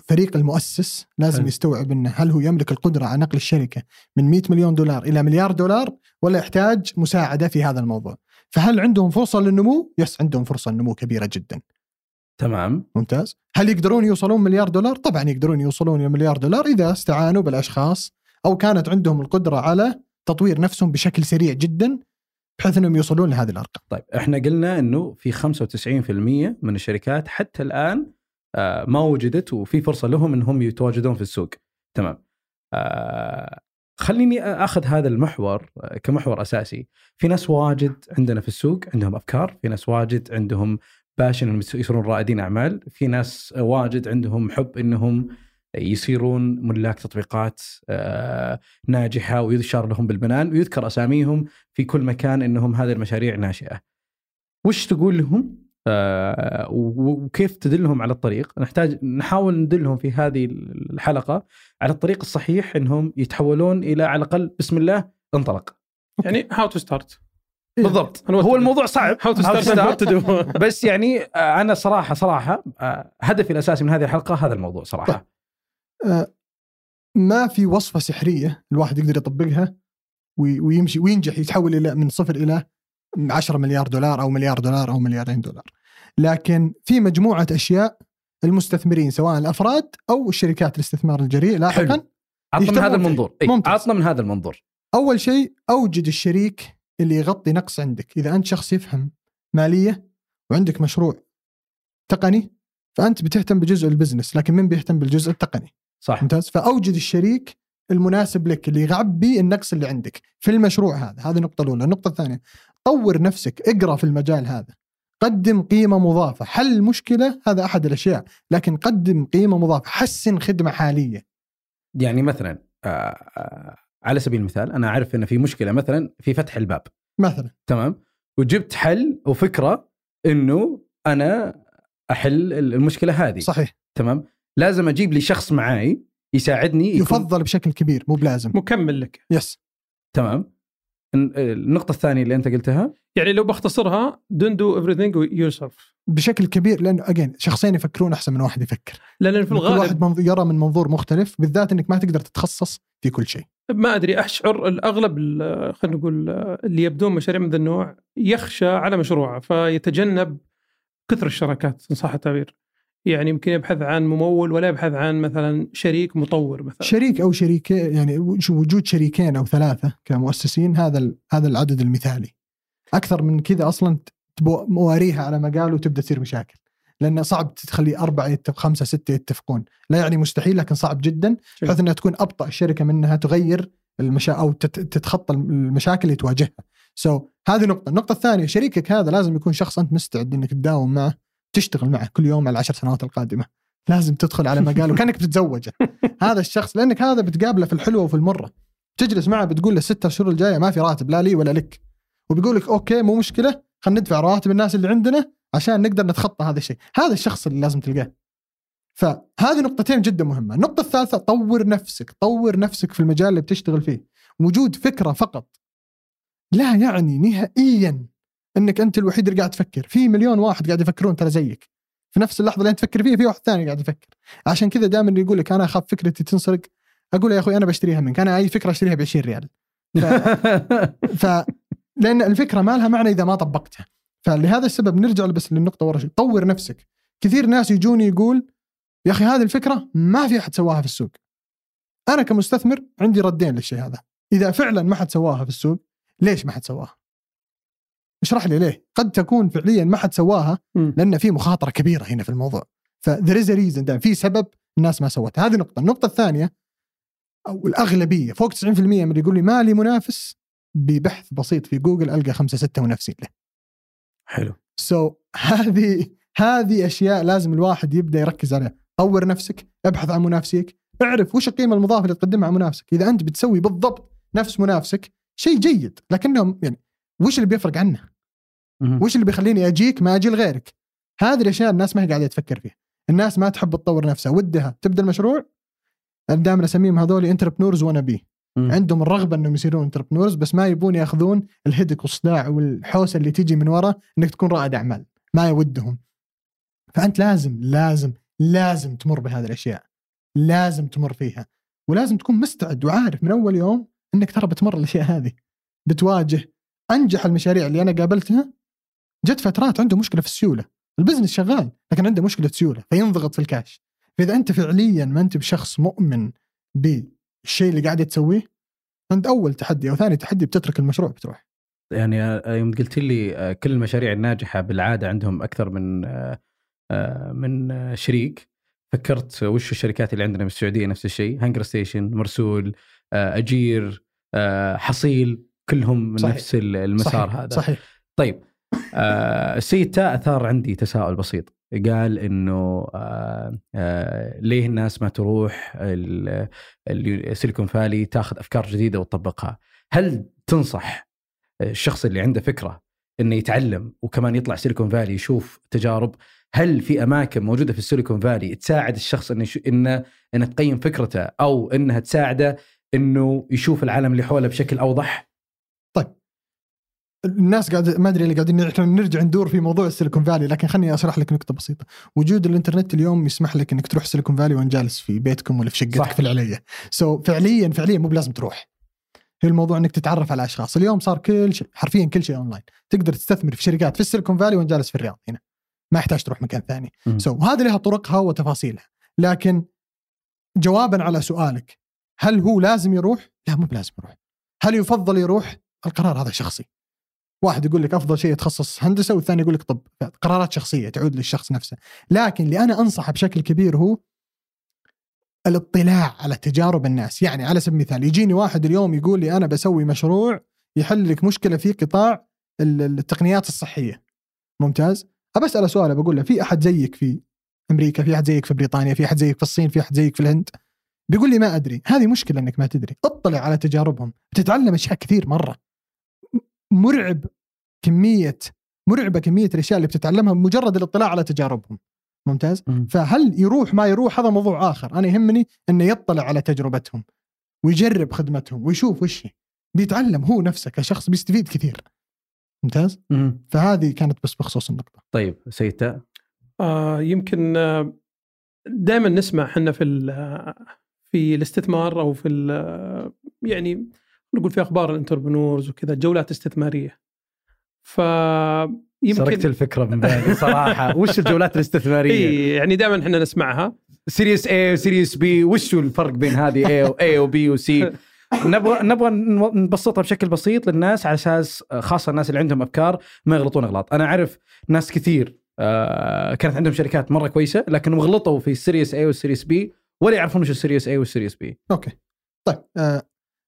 فريق المؤسس لازم حلو. يستوعب إنه هل هو يملك القدرة على نقل الشركة من 100 مليون دولار إلى مليار دولار ولا يحتاج مساعدة في هذا الموضوع؟ فهل عندهم فرصة للنمو؟ yes عندهم فرصة للنمو كبيرة جدا. تمام. ممتاز. هل يقدرون يوصلون مليار دولار؟ طبعا يقدرون يوصلون إلى مليار دولار إذا استعانوا بالأشخاص أو كانت عندهم القدرة على تطوير نفسهم بشكل سريع جدا بحيث إنهم يوصلون لهذه الأرقام. طيب إحنا قلنا إنه في 95% من الشركات حتى الآن ما وجدت وفي فرصة لهم إنهم يتواجدون في السوق تمام آه، خليني أخذ هذا المحور آه، كمحور أساسي في ناس واجد عندنا في السوق عندهم أفكار في ناس واجد عندهم باشن إنهم يصيرون رائدين أعمال في ناس واجد عندهم حب إنهم يصيرون ملاك تطبيقات آه، ناجحة ويشار لهم بالبنان ويذكر أساميهم في كل مكان إنهم هذه المشاريع ناشئة. وش تقول لهم؟ وكيف تدلهم على الطريق؟ نحتاج نحاول ندلهم في هذه الحلقة على الطريق الصحيح إنهم يتحولون إلى على الأقل بسم الله انطلق. يعني how to start بالضبط هو الموضوع صعب how to start. بس يعني آه، أنا صراحة صراحة آه، هدفي الأساسي من هذه الحلقة هذا الموضوع صراحة. آه، ما في وصفة سحرية الواحد يقدر يطبقها وي- ويمشي وينجح يتحول إلى من صفر إلى 10 مليار دولار أو مليار دولار أو مليارين دولار. لكن في مجموعة أشياء المستثمرين سواء الأفراد أو الشركات الاستثمار الجريء لاحقا. عطنا من هذا. المنظور. إي، ممتاز. عطنا من هذا المنظور. أول شيء أوجد الشريك اللي يغطي نقص عندك. إذا أنت شخص يفهم مالية وعندك مشروع تقني فأنت بتهتم بجزء البزنس لكن من بيهتم بالجزء التقني؟ صح. ممتاز. فأوجد الشريك المناسب لك اللي يغطي النقص اللي عندك في المشروع هذا. هذه النقطه الأولى. النقطة الثانية طور نفسك اقرأ في المجال هذا. قدم قيمة مضافة. حل المشكلة هذا أحد الأشياء. لكن قدم قيمة مضافة. حسن خدمة حالية. يعني مثلا آه، آه، على سبيل المثال أنا أعرف إن في مشكلة مثلا في فتح الباب. مثلا. تمام؟ وجبت حل وفكرة إنه أنا أحل المشكلة هذه. صحيح. تمام؟ لازم أجيب لي شخص معاي يساعدني يكون- يفضل بشكل كبير مو بلازم. مكمل لك. يس. تمام؟ الن- النقطة الثانية اللي أنت قلتها؟ يعني لو بختصرها don't do everything yourself. بشكل كبير لأنه اجين شخصين يفكرون أحسن من واحد يفكر. لأن في كل الغالب واحد منظ- يرى من منظور مختلف بالذات إنك ما تقدر تتخصص في كل شيء. ما أدري أشعر الأغلب ال- خلينا نقول اللي يبدون مشاريع من ذا النوع يخشى على مشروعه فيتجنب كثر الشراكات إن صح التعبير. يعني يمكن يبحث عن ممول ولا يبحث عن مثلا شريك مطور مثلا. شريك أو شريكين يعني وج- وجود شريكين أو ثلاثة كمؤسسين هذا هذا العدد المثالي. أكثر من كذا أصلا تبو مواريها على قالوا وتبدا تصير مشاكل. لأنه صعب تخلي أربعة يتفق خمسة ستة يتفقون. لا يعني مستحيل لكن صعب جدا بحيث إنها تكون أبطأ الشركة منها تغير المشا أو تت- تتخطى المشاكل اللي تواجهها. سو so, هذه نقطة. النقطة الثانية شريكك هذا لازم يكون شخص أنت مستعد إنك تداوم معه. تشتغل معه كل يوم على العشر سنوات القادمة. لازم تدخل على مجاله كانك بتتزوجه. هذا الشخص لأنك هذا بتقابله في الحلوة وفي المرة. تجلس معه بتقول له الستة شهور الجاية ما في راتب لا لي ولا لك. وبيقول لك أوكي مو مشكلة خلينا ندفع رواتب الناس اللي عندنا عشان نقدر نتخطى هذا الشيء. هذا الشخص اللي لازم تلقاه. فهذه نقطتين جدا مهمة. النقطة الثالثة طور نفسك طور نفسك في المجال اللي بتشتغل فيه. وجود فكرة فقط. لا يعني نهائيا. إنك أنت الوحيد اللي قاعد تفكر. في مليون واحد قاعد يفكرون ترى زيك. في نفس اللحظة اللي أنت تفكر فيها في واحد ثاني قاعد يفكر. عشان كذا دائما اللي يقول لك أنا أخاف فكرتي تنسرق أقول يا أخوي أنا بشتريها منك. أنا أي فكرة أشتريها ب 20 ريال. ف... ف لأن الفكرة ما لها معنى إذا ما طبقتها. فلهذا السبب نرجع بس للنقطة ورا شوي. طور نفسك. كثير ناس يجوني يقول يا أخي هذه الفكرة ما في أحد سواها في السوق. أنا كمستثمر عندي ردين للشيء هذا. إذا فعلا ما حد سواها في السوق ليش ما حد سواها؟ اشرح لي ليه. قد تكون فعليا ما حد سواها. لأن في مخاطرة كبيرة هنا في الموضوع. ف there is reason في سبب الناس ما سوتها هذه نقطة. النقطة الثانية أو الأغلبية فوق 90% من اللي يقول لي ما لي منافس ببحث بسيط في جوجل ألقى خمسة ستة منافسين له. حلو. so, هذه هذه أشياء لازم الواحد يبدأ يركز عليها. طور نفسك ابحث عن منافسيك. اعرف وش القيمة المضافة اللي تقدمها على منافسك. إذا أنت بتسوي بالضبط نفس منافسك شيء جيد. لكنهم يعني وش اللي بيفرق عنه. وش اللي بيخليني أجيك ما أجي لغيرك؟ هذه الأشياء الناس ما هي قاعدة تفكر فيها. الناس ما تحب تطور نفسها. ودها تبدأ المشروع؟ دائما أسميهم هذول entrepreneurs wannabe. عندهم الرغبة إنهم يصيرون entrepreneurs بس ما يبون يأخذون ال headache والصداع والحوسة اللي تيجي من ورا إنك تكون رائد أعمال. ما يودهم. فأنت لازم لازم لازم تمر بهذه الأشياء. لازم تمر فيها. ولازم تكون مستعد وعارف من أول يوم إنك ترى بتمر الأشياء هذه. بتواجه أنجح المشاريع اللي أنا قابلتها جت فترات عنده مشكلة في السيولة. ال business شغال لكن عنده مشكلة سيولة فينضغط في الكاش. فإذا أنت فعليا ما أنت بشخص مؤمن بالشيء اللي قاعد تسويه عند أول تحدي أو ثاني تحدي بتترك المشروع بتروح. يعني آه، يوم قلت لي آه، كل المشاريع الناجحة بالعادة عندهم أكثر من آه، من شريك. فكرت وش الشركات اللي عندنا في السعودية نفس الشيء؟ هانجر ستيشن مرسول أجير حصيل. كلهم من صحيح. نفس ال- المسار صحيح. هذا صحيح طيب آه السيد تاء أثار عندي تساؤل بسيط قال إنه آه آه ليه الناس ما تروح ال- ال- سيليكون فالي تاخذ أفكار جديدة وتطبقها؟ هل تنصح الشخص اللي عنده فكرة إنه يتعلم وكمان يطلع سيليكون فالي يشوف تجارب؟ هل في أماكن موجودة في السيليكون فالي تساعد الشخص إنه انه إنه تقيم فكرته أو إنها تساعده إنه يشوف العالم اللي حوله بشكل أوضح؟ الناس قاعد ما أدري اللي قاعدين إحنا نرجع ندور في موضوع السيليكون فالي لكن خليني أشرح لك نقطة بسيطة. وجود الإنترنت اليوم يسمح لك إنك تروح سيليكون فالي وانت جالس في بيتكم ولا في شقتك صح. في العليه so, فعليا فعليا مو بلازم تروح. هي الموضوع إنك تتعرف على أشخاص. اليوم صار كل شيء حرفيا كل شيء اونلاين تقدر تستثمر في شركات في السيليكون فالي وانت جالس في الرياض هنا. ما يحتاج تروح مكان ثاني. سو so, هذه لها طرقها وتفاصيلها. لكن جوابا على سؤالك هل هو لازم يروح؟ لا مو بلازم يروح. هل يفضل يروح؟ القرار هذا شخصي. واحد يقول لك أفضل شيء يتخصص هندسة والثاني يقول لك طب قرارات شخصية تعود للشخص نفسه. لكن اللي أنا أنصحه بشكل كبير هو الاطلاع على تجارب الناس. يعني على سبيل المثال يجيني واحد اليوم يقول لي أنا بسوي مشروع يحل لك مشكلة في قطاع ال- التقنيات الصحية. ممتاز؟ أسأله سؤال بقول له في أحد زيك في أمريكا في أحد زيك في بريطانيا في أحد زيك في الصين في أحد زيك في الهند؟ بيقول لي ما أدري. هذه مشكلة إنك ما تدري. اطلع على تجاربهم. بتتعلم أشياء كثير مرة. مرعب كمية مرعبة كمية الأشياء اللي بتتعلمها مجرد الاطلاع على تجاربهم. ممتاز؟ مم. فهل يروح ما يروح؟ هذا موضوع آخر. أنا يهمني إنه يطلع على تجربتهم ويجرب خدمتهم ويشوف وش هي. بيتعلم هو نفسه كشخص بيستفيد كثير. ممتاز؟ مهم. فهذه كانت بس بخصوص النقطة. طيب سيد تاء آه يمكن آه دائما نسمع إحنا في ال- في الاستثمار أو في ال- يعني نقول في أخبار الانتربرنورز وكذا جولات استثمارية. ف سرقت يمكن الفكرة من بالي صراحة. وش الجولات الاستثمارية؟ إيه يعني دائما إحنا نسمعها. سيريس اي وسيريس بي وش الفرق بين هذه A و A و B و C نبغى نبغى نبسطها بشكل بسيط للناس على أساس خاصة الناس اللي عندهم أفكار ما يغلطون أغلاط. أنا أعرف ناس كثير آه، كانت عندهم شركات مرة كويسة لكنهم غلطوا في ال series A وال series B ولا يعرفون وش السيريس اي والسيريس بي أوكي. طيب آه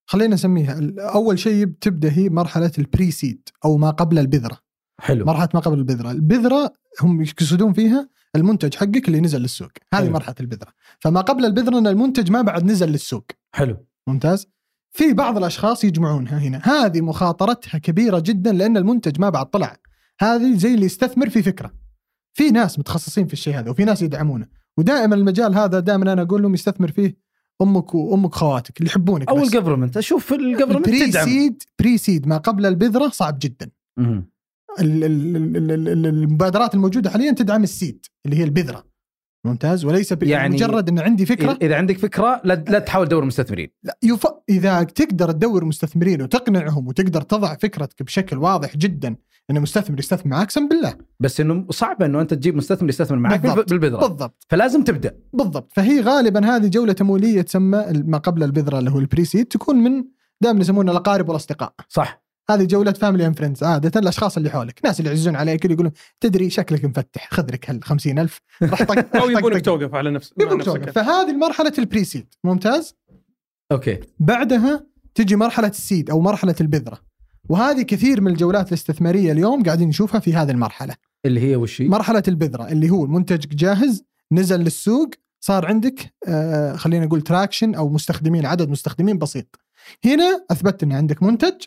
خلينا نسميها. أول شيء بتبدأ هي مرحلة ال pre-seed أو ما قبل البذرة. حلو. مرحلة ما قبل البذرة. البذرة هم يقصدون فيها المنتج حقك اللي نزل للسوق. هذه حلو. مرحلة البذرة. فما قبل البذرة إن المنتج ما بعد نزل للسوق. حلو. ممتاز؟ في بعض الأشخاص يجمعونها هنا. هذه مخاطرتها كبيرة جدا لأن المنتج ما بعد طلع. هذه زي اللي يستثمر في فكرة. في ناس متخصصين في الشيء هذا وفي ناس يدعمونه. ودائما المجال هذا دائما أنا أقول لهم يستثمر فيه أمك وامك خواتك اللي يحبونك أو. الجفرمنت أشوف الجفرمنت تدعم. سيد بري سيد ما قبل البذرة صعب جدا. المبادرات الموجودة حاليا تدعم السيد اللي هي البذرة. ممتاز؟ وليس يعني مجرد ان عندي فكرة. اذا عندك فكرة لا, لا تحاول تدور مستثمرين. لا يف... إذا تقدر تدور مستثمرين وتقنعهم وتقدر تضع فكرتك بشكل واضح جدا ان مستثمر يستثمر معك اقسم بالله. بس إنه صعب إنه أنت تجيب مستثمر يستثمر معك بالضبط. بالبذرة. بالضبط. فلازم تبدأ. بالضبط. فهي غالبا هذه جولة تمويلية تسمى ما قبل البذرة اللي هو البريسيد تكون من دائما يسمونها الأقارب والأصدقاء. صح. هذه جولة family and friends عادة الأشخاص اللي حولك. الناس اللي يعزون عليك اللي يقولون تدري شكلك مفتح خذ لك هال 50000 راح طق أو راح يبونك توقف على نفس يبونك توقف. فهذه مرحلة ال pre-seed ممتاز؟ okay. بعدها تجي مرحلة ال seed أو مرحلة البذرة. وهذه كثير من الجولات الاستثمارية اليوم قاعدين نشوفها في هذه المرحلة. اللي هي وش؟ مرحلة البذرة اللي هو منتجك جاهز نزل للسوق صار عندك آه خلينا نقول traction أو مستخدمين عدد مستخدمين بسيط. هنا اثبتت إن عندك منتج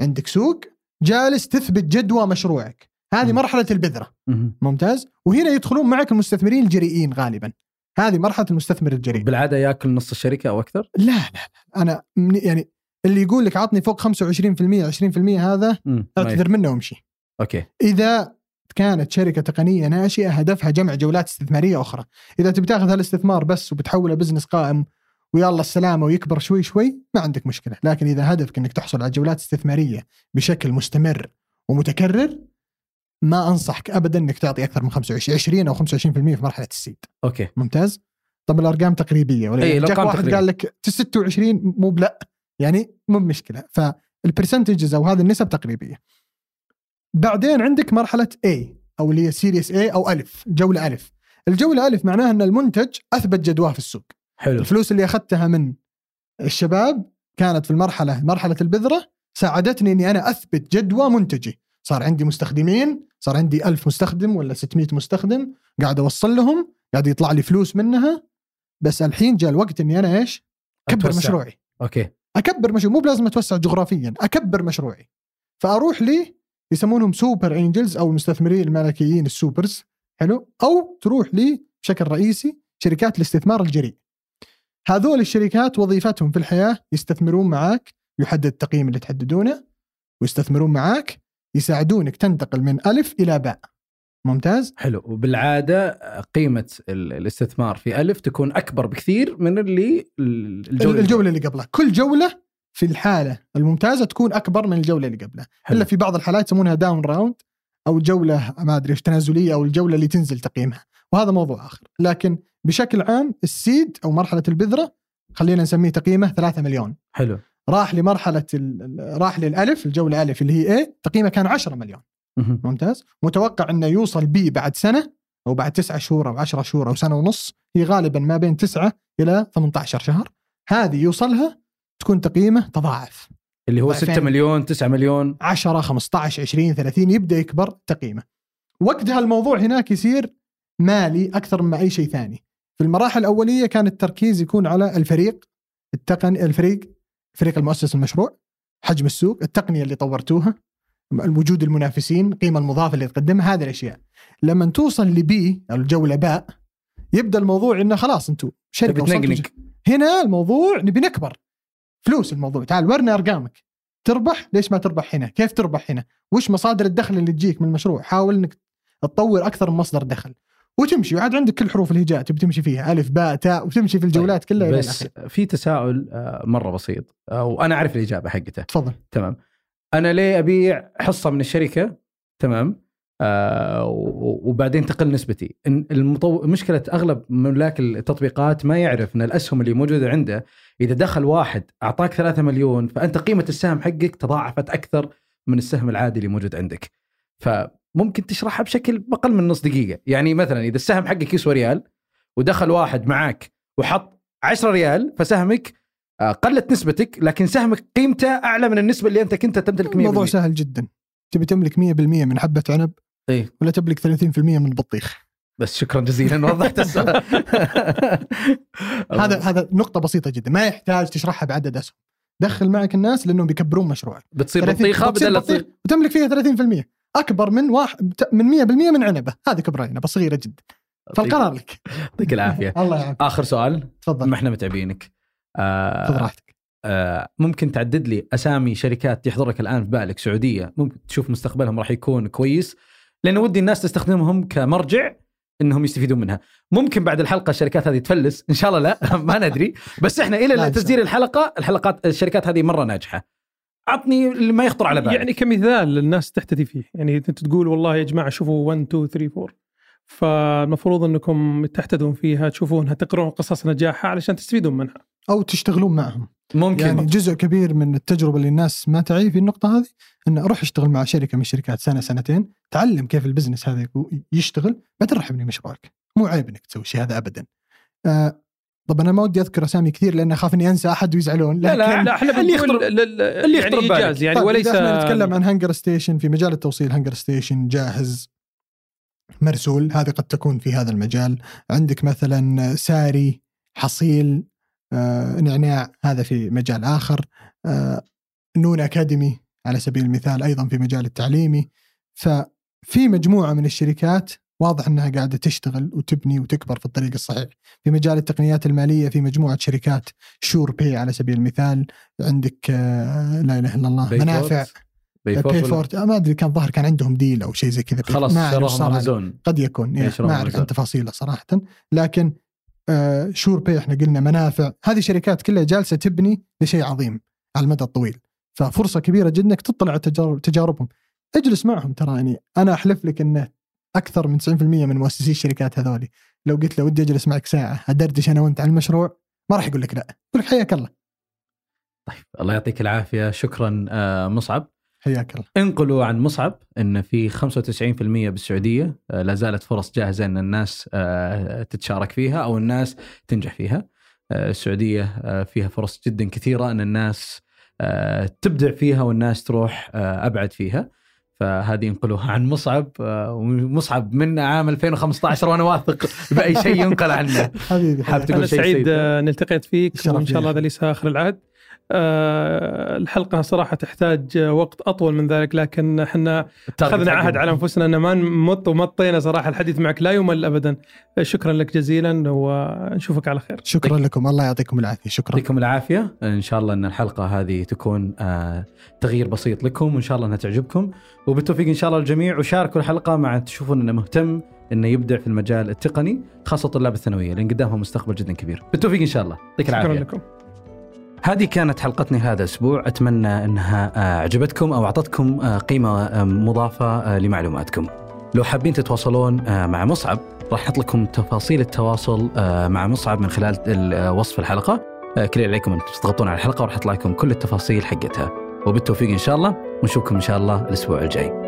عندك سوق جالس تثبت جدوى مشروعك. هذه م. مرحلة البذرة. مهم. ممتاز؟ وهنا يدخلون معك المستثمرين الجريئين غالبا. هذه مرحلة المستثمر الجريء. بالعادة ياكل نص الشركة أو أكثر؟ لا لا لا أنا يعني اللي يقول لك عطني فوق 25% 20% هذا اعتذر منه وامشي okay. إذا كانت شركة تقنية ناشئة هدفها جمع جولات استثمارية أخرى. إذا تبي تاخذ هالاستثمار بس وبتحوله business قائم ويلا السلامة ويكبر شوي شوي ما عندك مشكلة. لكن إذا هدفك إنك تحصل على جولات استثمارية بشكل مستمر ومتكرر ما أنصحك ابدا إنك تعطي أكثر من 25 20 أو 25% في مرحلة ال seed. okay. ممتاز؟ طب الأرقام تقريبية. ولا الأرقام واحد تقريبية. قال لك 26 مو بلا يعني مو بمشكلة. فال percentages أو هذه النسب تقريبية. بعدين عندك مرحلة A أو اللي هي Series A أو ألف جولة ألف. الجولة ألف معناها إن المنتج أثبت جدواه في السوق. حلو. الفلوس اللي أخذتها من الشباب كانت في المرحلة مرحلة البذرة ساعدتني إني أنا أثبت جدوى منتجي. صار عندي مستخدمين صار عندي ألف مستخدم ولا 600 مستخدم قاعد أوصل لهم قاعد يطلع لي فلوس منها. بس الحين جاء الوقت إني أنا إيش؟ أكبر. مشروعي. أوكي. أكبر مشروع مو بلازم أتوسع جغرافيا أكبر مشروعي. فأروح لي يسمونهم super angels أو المستثمرين الملائكيين ال supers حلو؟ أو تروح لي بشكل رئيسي شركات الاستثمار الجريء. هذول الشركات وظيفتهم في الحياة يستثمرون معاك يحدد التقييم اللي تحددونه ويستثمرون معاك يساعدونك تنتقل من ألف إلى باء. ممتاز؟ حلو. وبالعادة قيمة ال- الاستثمار في ألف تكون أكبر بكثير من اللي الجولة الجولة اللي قبلها. كل جولة في الحالة الممتازة تكون أكبر من الجولة اللي قبلها. حلو. إلا في بعض الحالات يسمونها down round أو جولة ما أدري إيش تنازلية أو الجولة اللي تنزل تقييمها. وهذا موضوع آخر. لكن بشكل عام ال seed أو مرحلة البذرة خلينا نسميه تقييمه 3 مليون. حلو. راح لمرحلة ال- راح للألف الجولة ألف اللي هي إيه؟ تقييمه كان 10 مليون. ممتاز. متوقع إنه يوصل B بعد سنة أو بعد تسعة شهور أو 10 شهور أو سنة ونص. هي غالبا ما بين 9 إلى 18 شهر. هذه يوصلها تكون تقييمه تضاعف. اللي هو ضعفين. 6 مليون 9 مليون. 10 15 20 30 يبدأ يكبر تقييمه. وقتها الموضوع هناك يصير مالي أكثر من أي شيء ثاني. في المراحل الأولية كان التركيز يكون على الفريق التقني الفريق فريق المؤسس المشروع حجم السوق التقنية اللي طورتوها. الوجود المنافسين القيمه المضافه اللي تقدمها هذه الأشياء. لما توصل لبي أو الجوله باء يبدأ الموضوع إنه خلاص أنتم شركة هنا الموضوع نبي نكبر. فلوس الموضوع. تعال ورنا أرقامك. تربح؟ ليش ما تربح هنا؟ كيف تربح هنا؟ وش مصادر الدخل اللي تجيك من المشروع؟ حاول إنك تطور أكثر من مصدر دخل. وتمشي. وعاد عندك كل حروف الهجاء تبي تمشي فيها. ألف باء تاء وتمشي في الجولات كلها بس في تساؤل آه، مرة بسيط. وأنا أعرف الإجابة حقته. تفضل. تمام. أنا ليه أبيع حصة من الشركة؟ تمام؟ آه وبعدين تقل نسبتي. المطو... مشكلة أغلب ملاك التطبيقات ما يعرف إن الأسهم اللي موجودة عنده إذا دخل واحد أعطاك 3 مليون فأنت قيمة السهم حقك تضاعفت أكثر من السهم العادي اللي موجود عندك. فممكن تشرحها بشكل أقل من نص دقيقة. يعني مثلا إذا السهم حقك يسوى ريال ودخل واحد معاك وحط 10 ريال فسهمك قلت نسبتك لكن سهمك قيمته أعلى من النسبة اللي أنت كنت تمتلك 100% الموضوع سهل جدا. تبي تملك 100% من حبة عنب إيه. ولا تملك 30% من البطيخ. بس شكرا جزيلا وضحت السؤال. هذا هذا نقطة بسيطة جدا. ما يحتاج تشرحها بعدد أسهم. دخل معك الناس لأنهم بيكبرون مشروعك. بتصير 30 بطيخة بدل بطيخ. وتملك فيها 30% أكبر من واحد من 100% من عنبة. هذه كبر عنبه صغيرة جدا. فالقرار لك. يعطيك العافية. الله يعافيك. آخر سؤال. تفضل. ما إحنا متعبينك. آه خذ راحتك. آه ممكن تعدد لي أسامي شركات يحضر لك الآن في بالك سعودية. ممكن تشوف مستقبلهم راح يكون كويس. لأن ودي الناس تستخدمهم كمرجع إنهم يستفيدون منها. ممكن بعد الحلقة الشركات هذه تفلس. إن شاء الله لا ما ندري. بس إحنا إلى تسجيل الحلقة الحلقات الشركات هذه مرة ناجحة. عطني اللي ما يخطر على بالك. يعني كمثال الناس تحتذي فيه. يعني أنت تقول والله يا جماعة شوفوا 1 2 3 4 فالمفروض إنكم تحتذون فيها تشوفونها تقرون قصص نجاحها علشان تستفيدون منها. أو تشتغلون معهم. ممكن. يعني جزء كبير من التجربة اللي الناس ما تعي في النقطة هذه إنه روح اشتغل مع شركة من الشركات سنة سنتين تعلم كيف ال business هذا يشتغل بعدين روح ابني مشروعك مو عيب إنك تسوي الشيء هذا ابدا. آه طب أنا ما ودي أذكر أسامي كثير لأن أخاف إني أنسى أحد ويزعلون لا، لا، لا إحنا اللي بنقول يخطر- لل- اللي يخطر يعني ببالك. إيجاز يعني طيب وليس إحنا نتكلم عن HungerStation في مجال التوصيل HungerStation جاهز مرسول هذه قد تكون في هذا المجال. عندك مثلا ساري حصيل نعناع هذا في مجال آخر. آه، Noon Academy على سبيل المثال أيضا في مجال التعليمي. ففي مجموعة من الشركات واضح أنها قاعدة تشتغل وتبني وتكبر في الطريق الصحيح. في مجال التقنيات المالية في مجموعة شركات Sure Pay على سبيل المثال. عندك آه، لا إله إلا الله. منافع Pay ولا- Fort آه، ما أدري كان ظهر كان عندهم deal أو شيء زي كذا. خلاص شراهم. أمازون. قد يكون يعني ما أعرف. عن تفاصيله صراحة. لكن آه شور بي إحنا قلنا منافع. هذه شركات كلها جالسة تبني لشيء عظيم على المدى الطويل. ففرصة كبيرة جدا إنك تطلع على تجارب تجاربهم. اجلس معهم ترى يعني أنا أحلف لك إنه أكثر من 90% من مؤسسي الشركات هذولي لو قلت له ودي أجلس معك ساعة ادردش أنا وأنت عن المشروع ما راح يقول لك لا. يقول لك حياك الله. طيب الله يعطيك العافية. شكرا آه، مصعب. حياك الله انقلوا عن مصعب إن في 95% بالسعودية آه، لا زالت فرص جاهزة إن الناس آه، تتشارك فيها أو الناس تنجح فيها. آه، السعودية فيها فرص جدا كثيرة إن الناس تبدع فيها والناس تروح أبعد فيها. فهذه انقلوها عن مصعب ومصعب من عام 2015 وأنا واثق بأي شيء ينقل عنه. حبيبي حاب حياك. تقول شيء سعيد ان التقيت فيك وإن شاء الله. هذا ليس آخر العهد آه، الحلقة صراحة تحتاج وقت أطول من ذلك لكن إحنا أخذنا عهد على أنفسنا إن ما نمط ومطينا صراحة الحديث معك لا يمل ابدا. شكرا لك جزيلا ونشوفك على خير. شكرا لكم. الله يعطيكم العافية. شكرا. يعطيكم العافية. إن شاء الله إن الحلقة هذه تكون آه تغيير بسيط لكم وإن شاء الله إنها تعجبكم. وبالتوفيق إن شاء الله للجميع وشاركوا الحلقة مع تشوفون إنه مهتم إنه يبدع في المجال التقني خاصة طلاب الثانوية لأن قدامهم مستقبل جدا كبير. بالتوفيق إن شاء الله. يعطيك شكرا العافية. لكم. هذه كانت حلقتنا هذا الأسبوع أتمنى أنها آه، عجبتكم أو أعطتكم قيمة آه، مضافة آه، لمعلوماتكم. لو حابين تتواصلون مع مصعب راح نحط لكم تفاصيل التواصل مع مصعب من خلال ال- وصف الحلقة. آه، كل عليكم أن تضغطون على الحلقة وراح يطلع لكم كل التفاصيل حقتها. وبالتوفيق إن شاء الله ونشوفكم إن شاء الله الأسبوع الجاي.